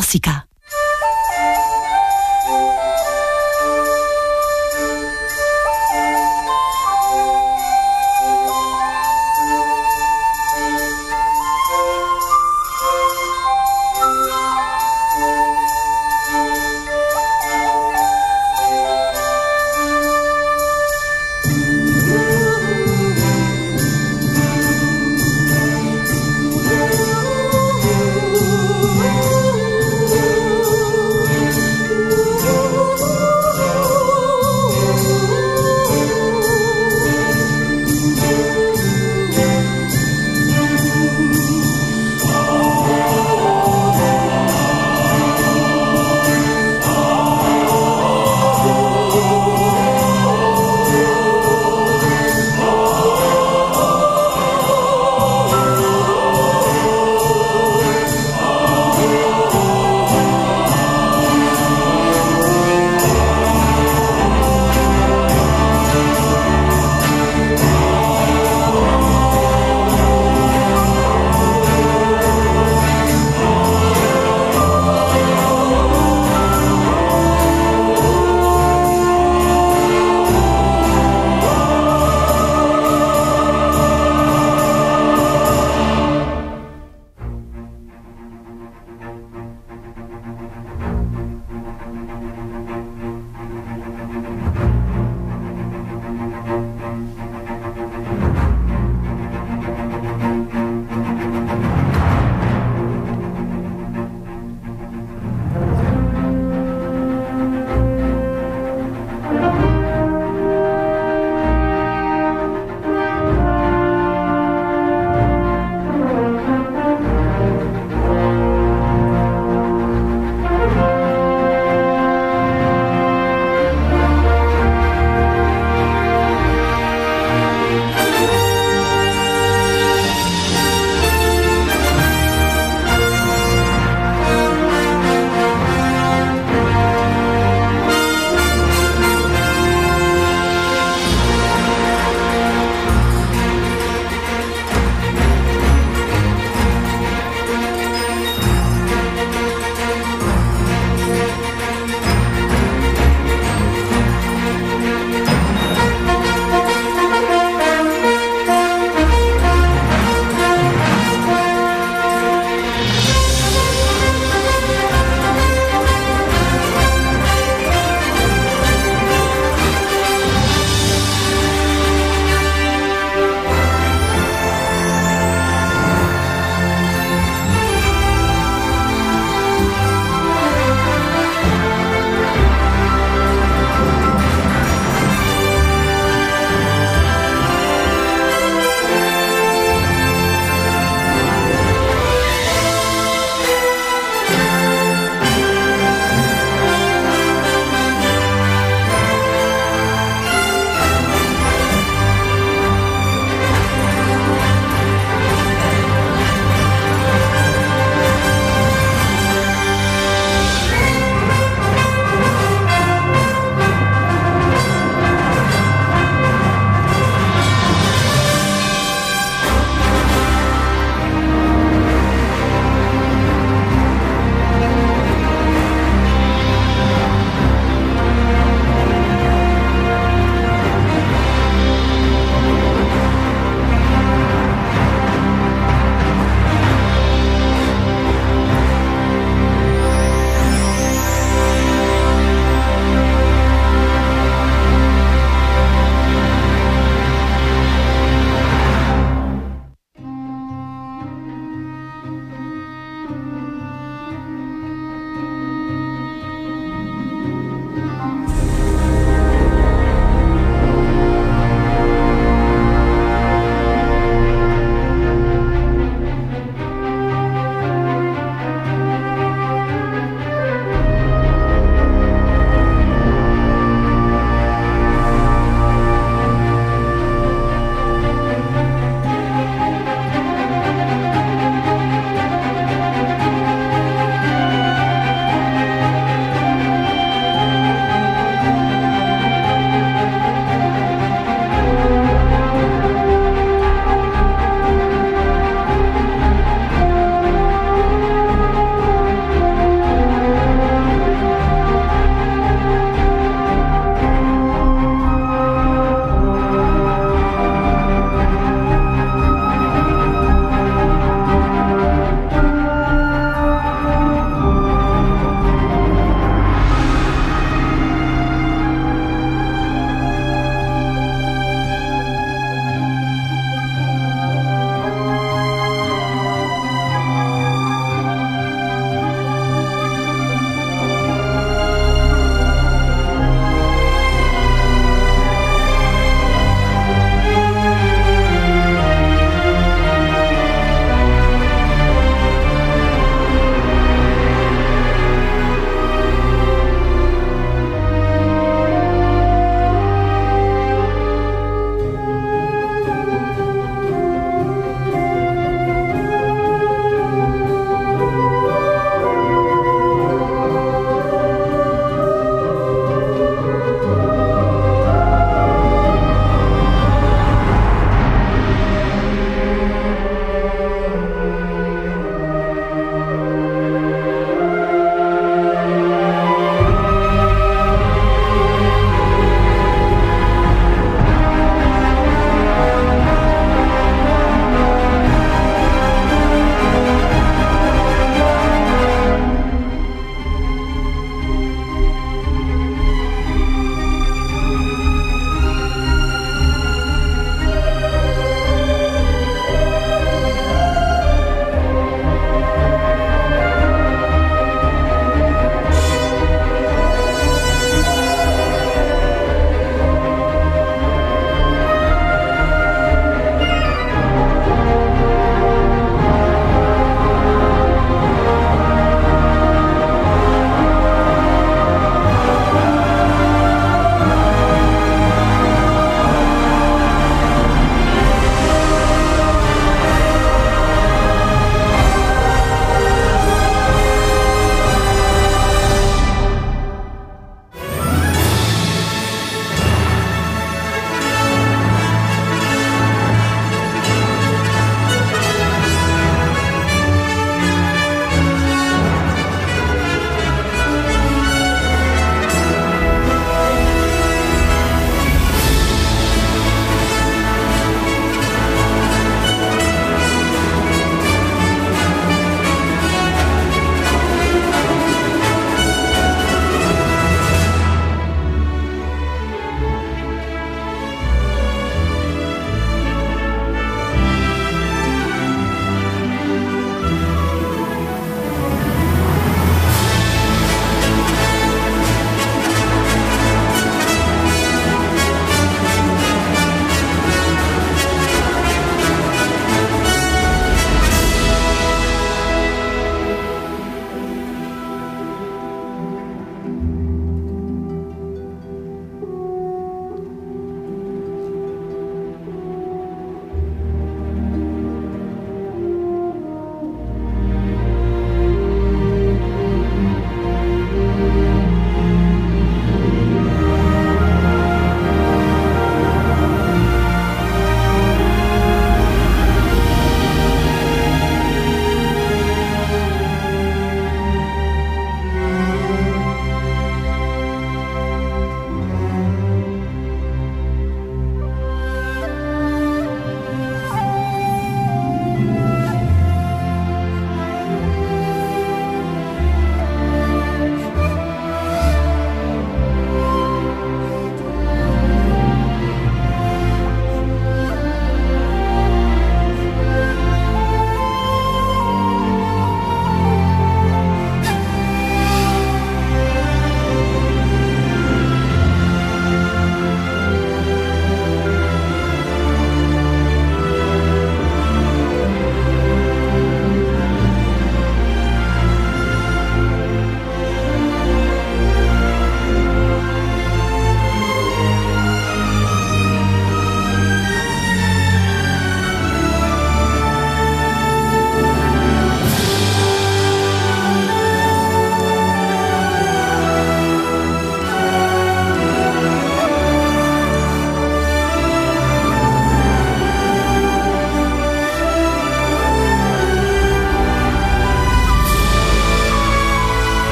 Cinema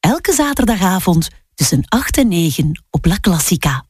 Elke zaterdagavond tussen 8 en 9 op La Classica.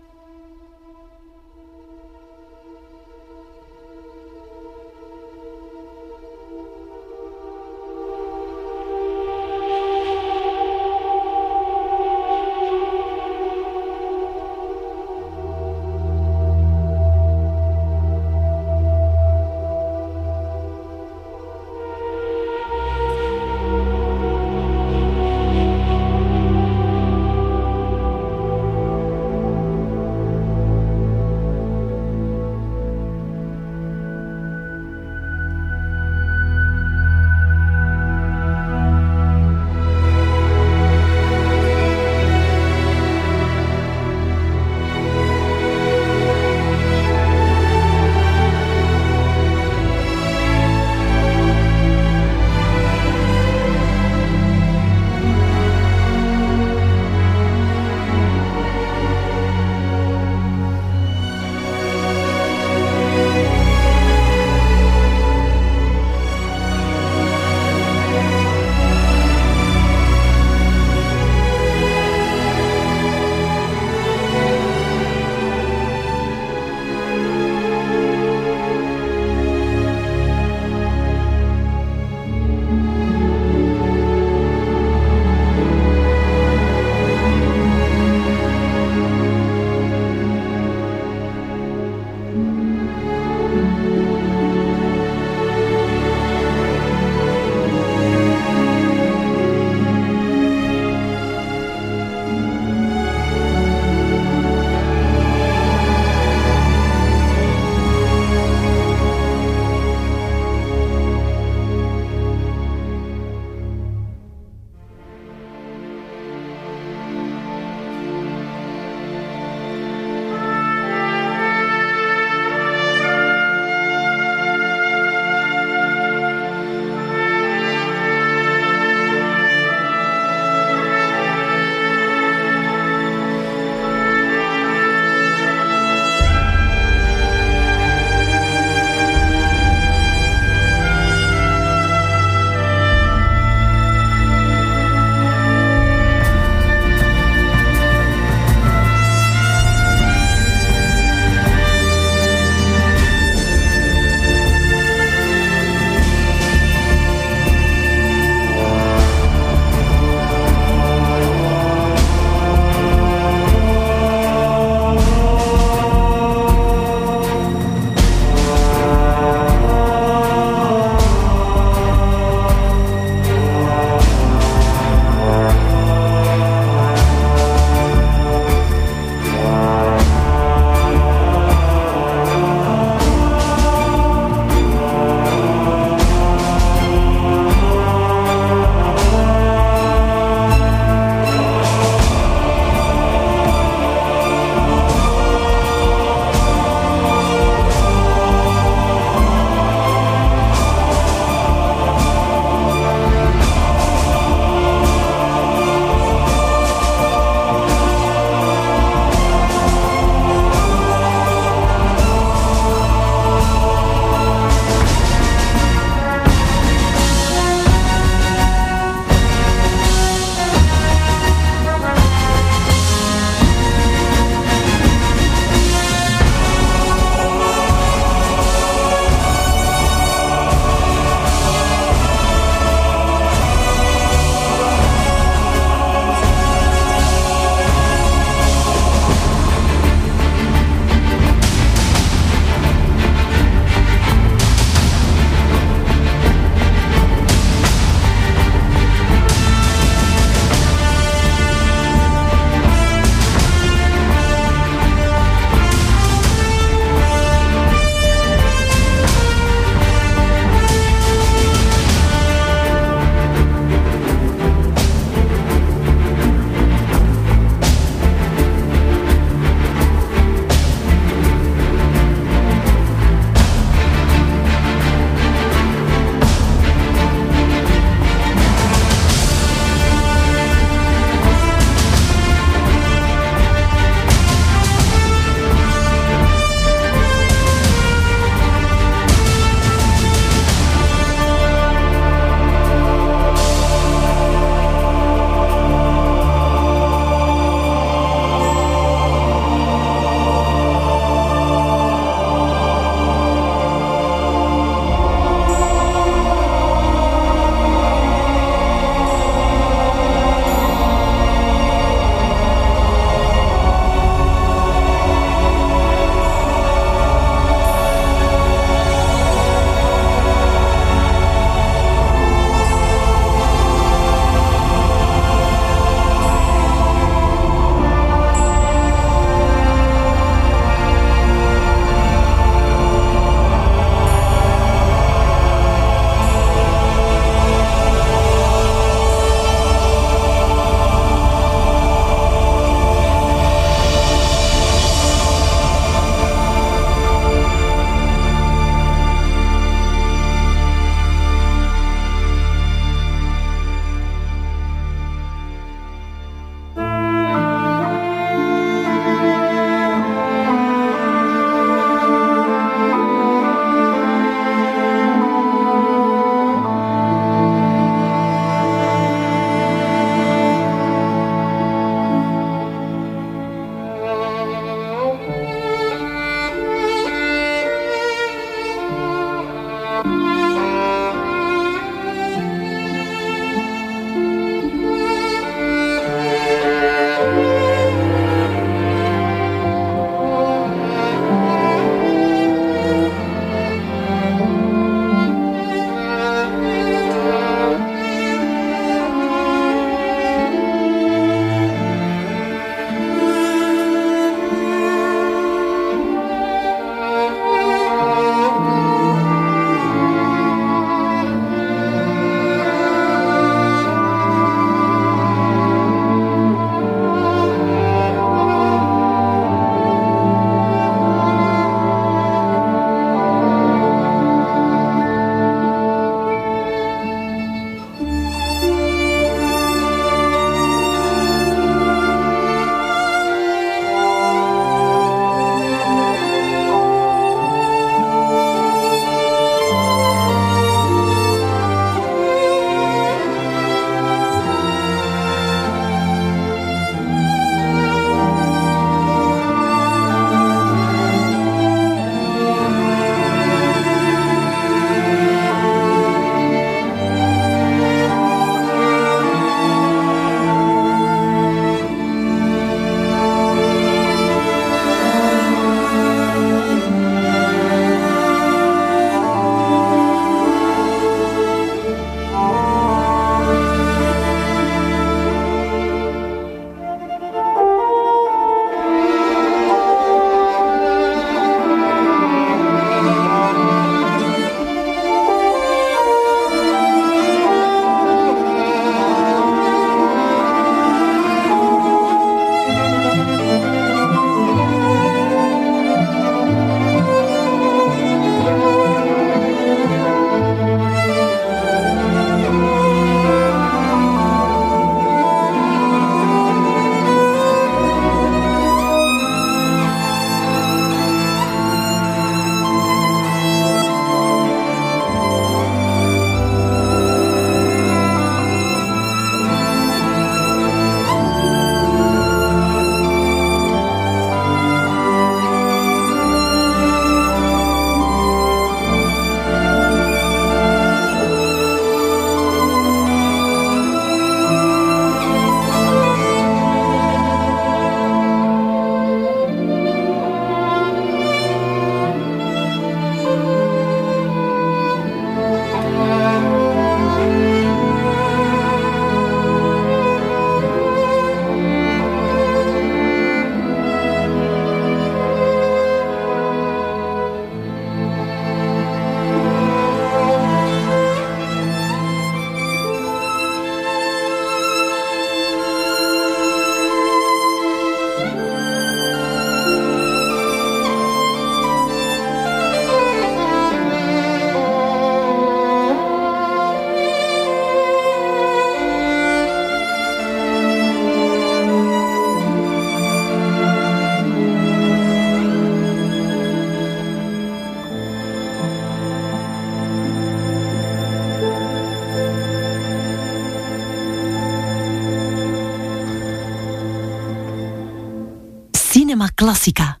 Cinema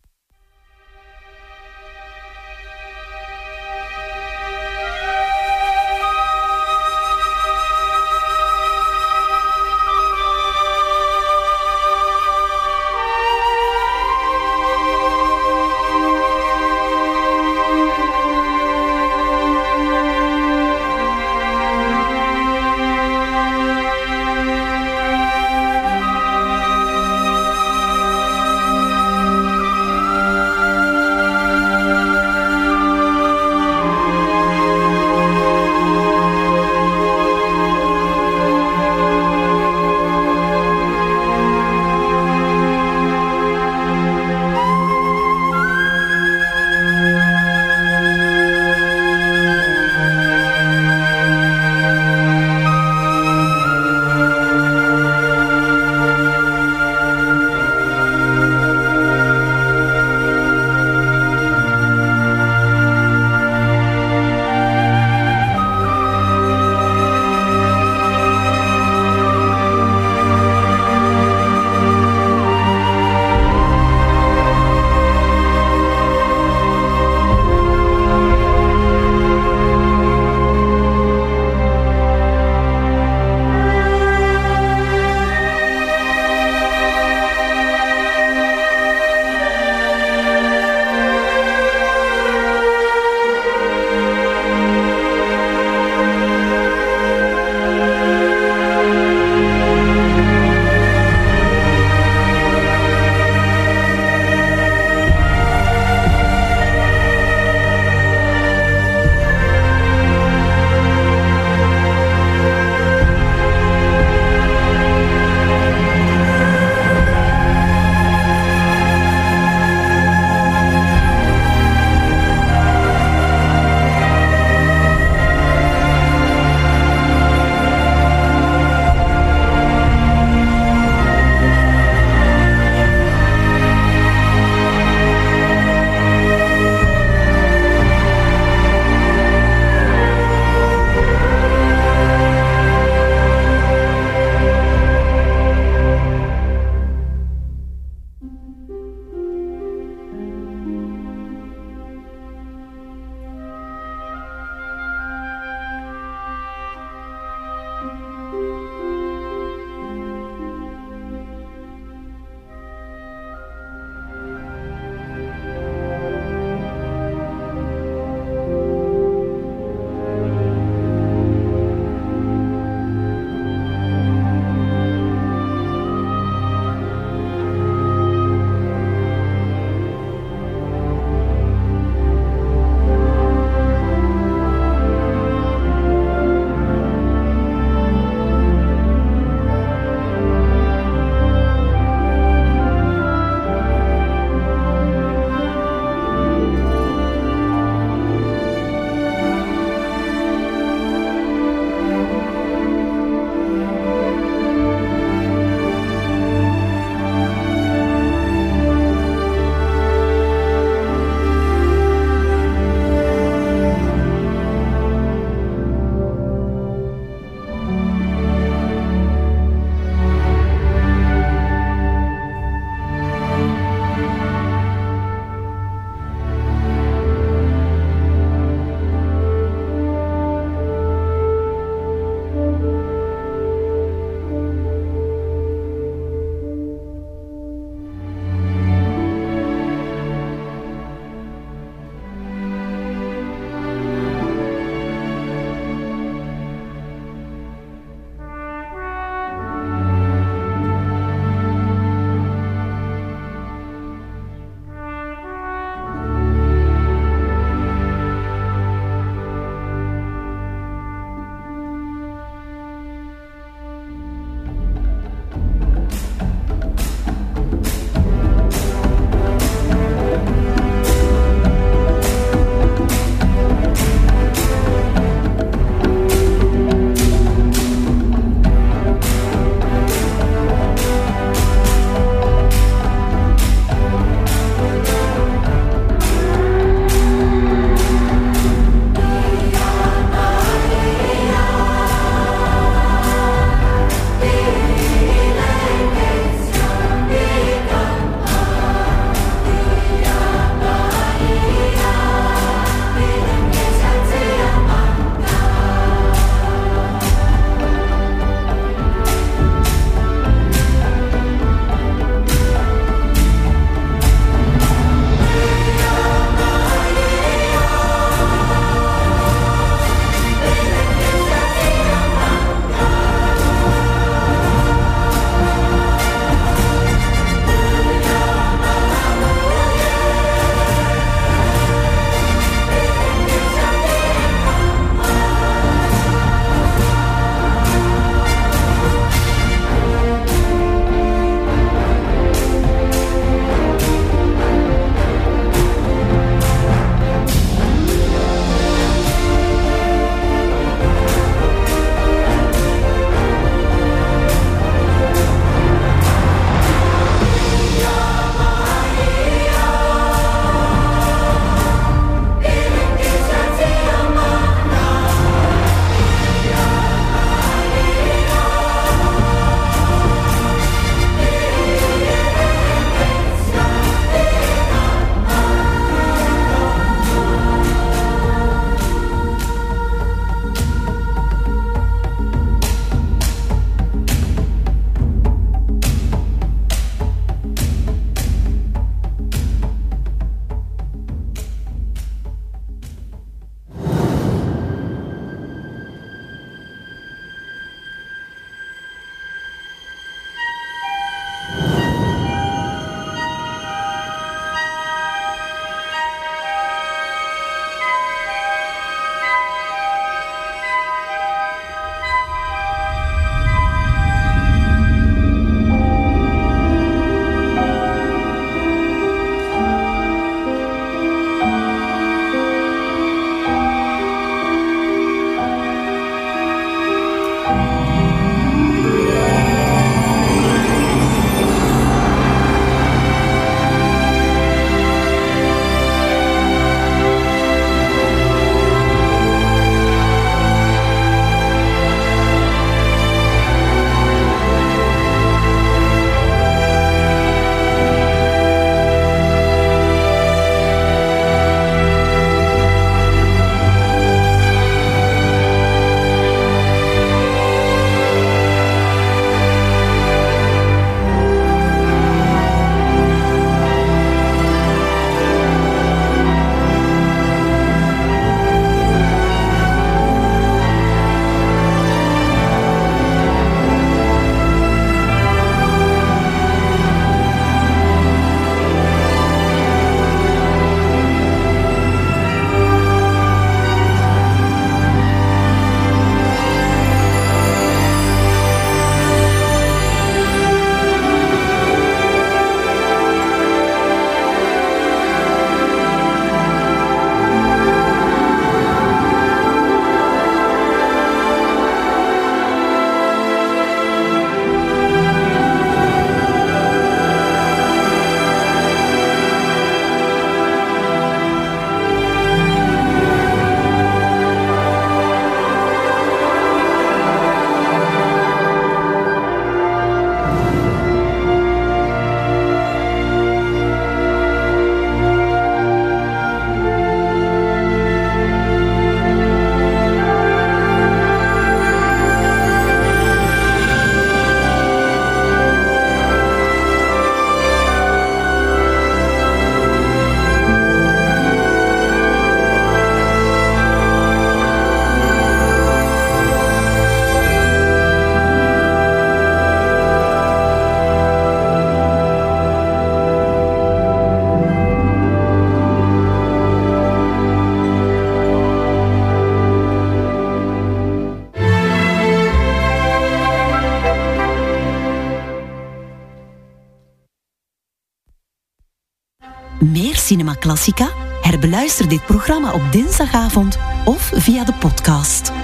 Cinema Classica? Herbeluister dit programma op dinsdagavond of via de podcast.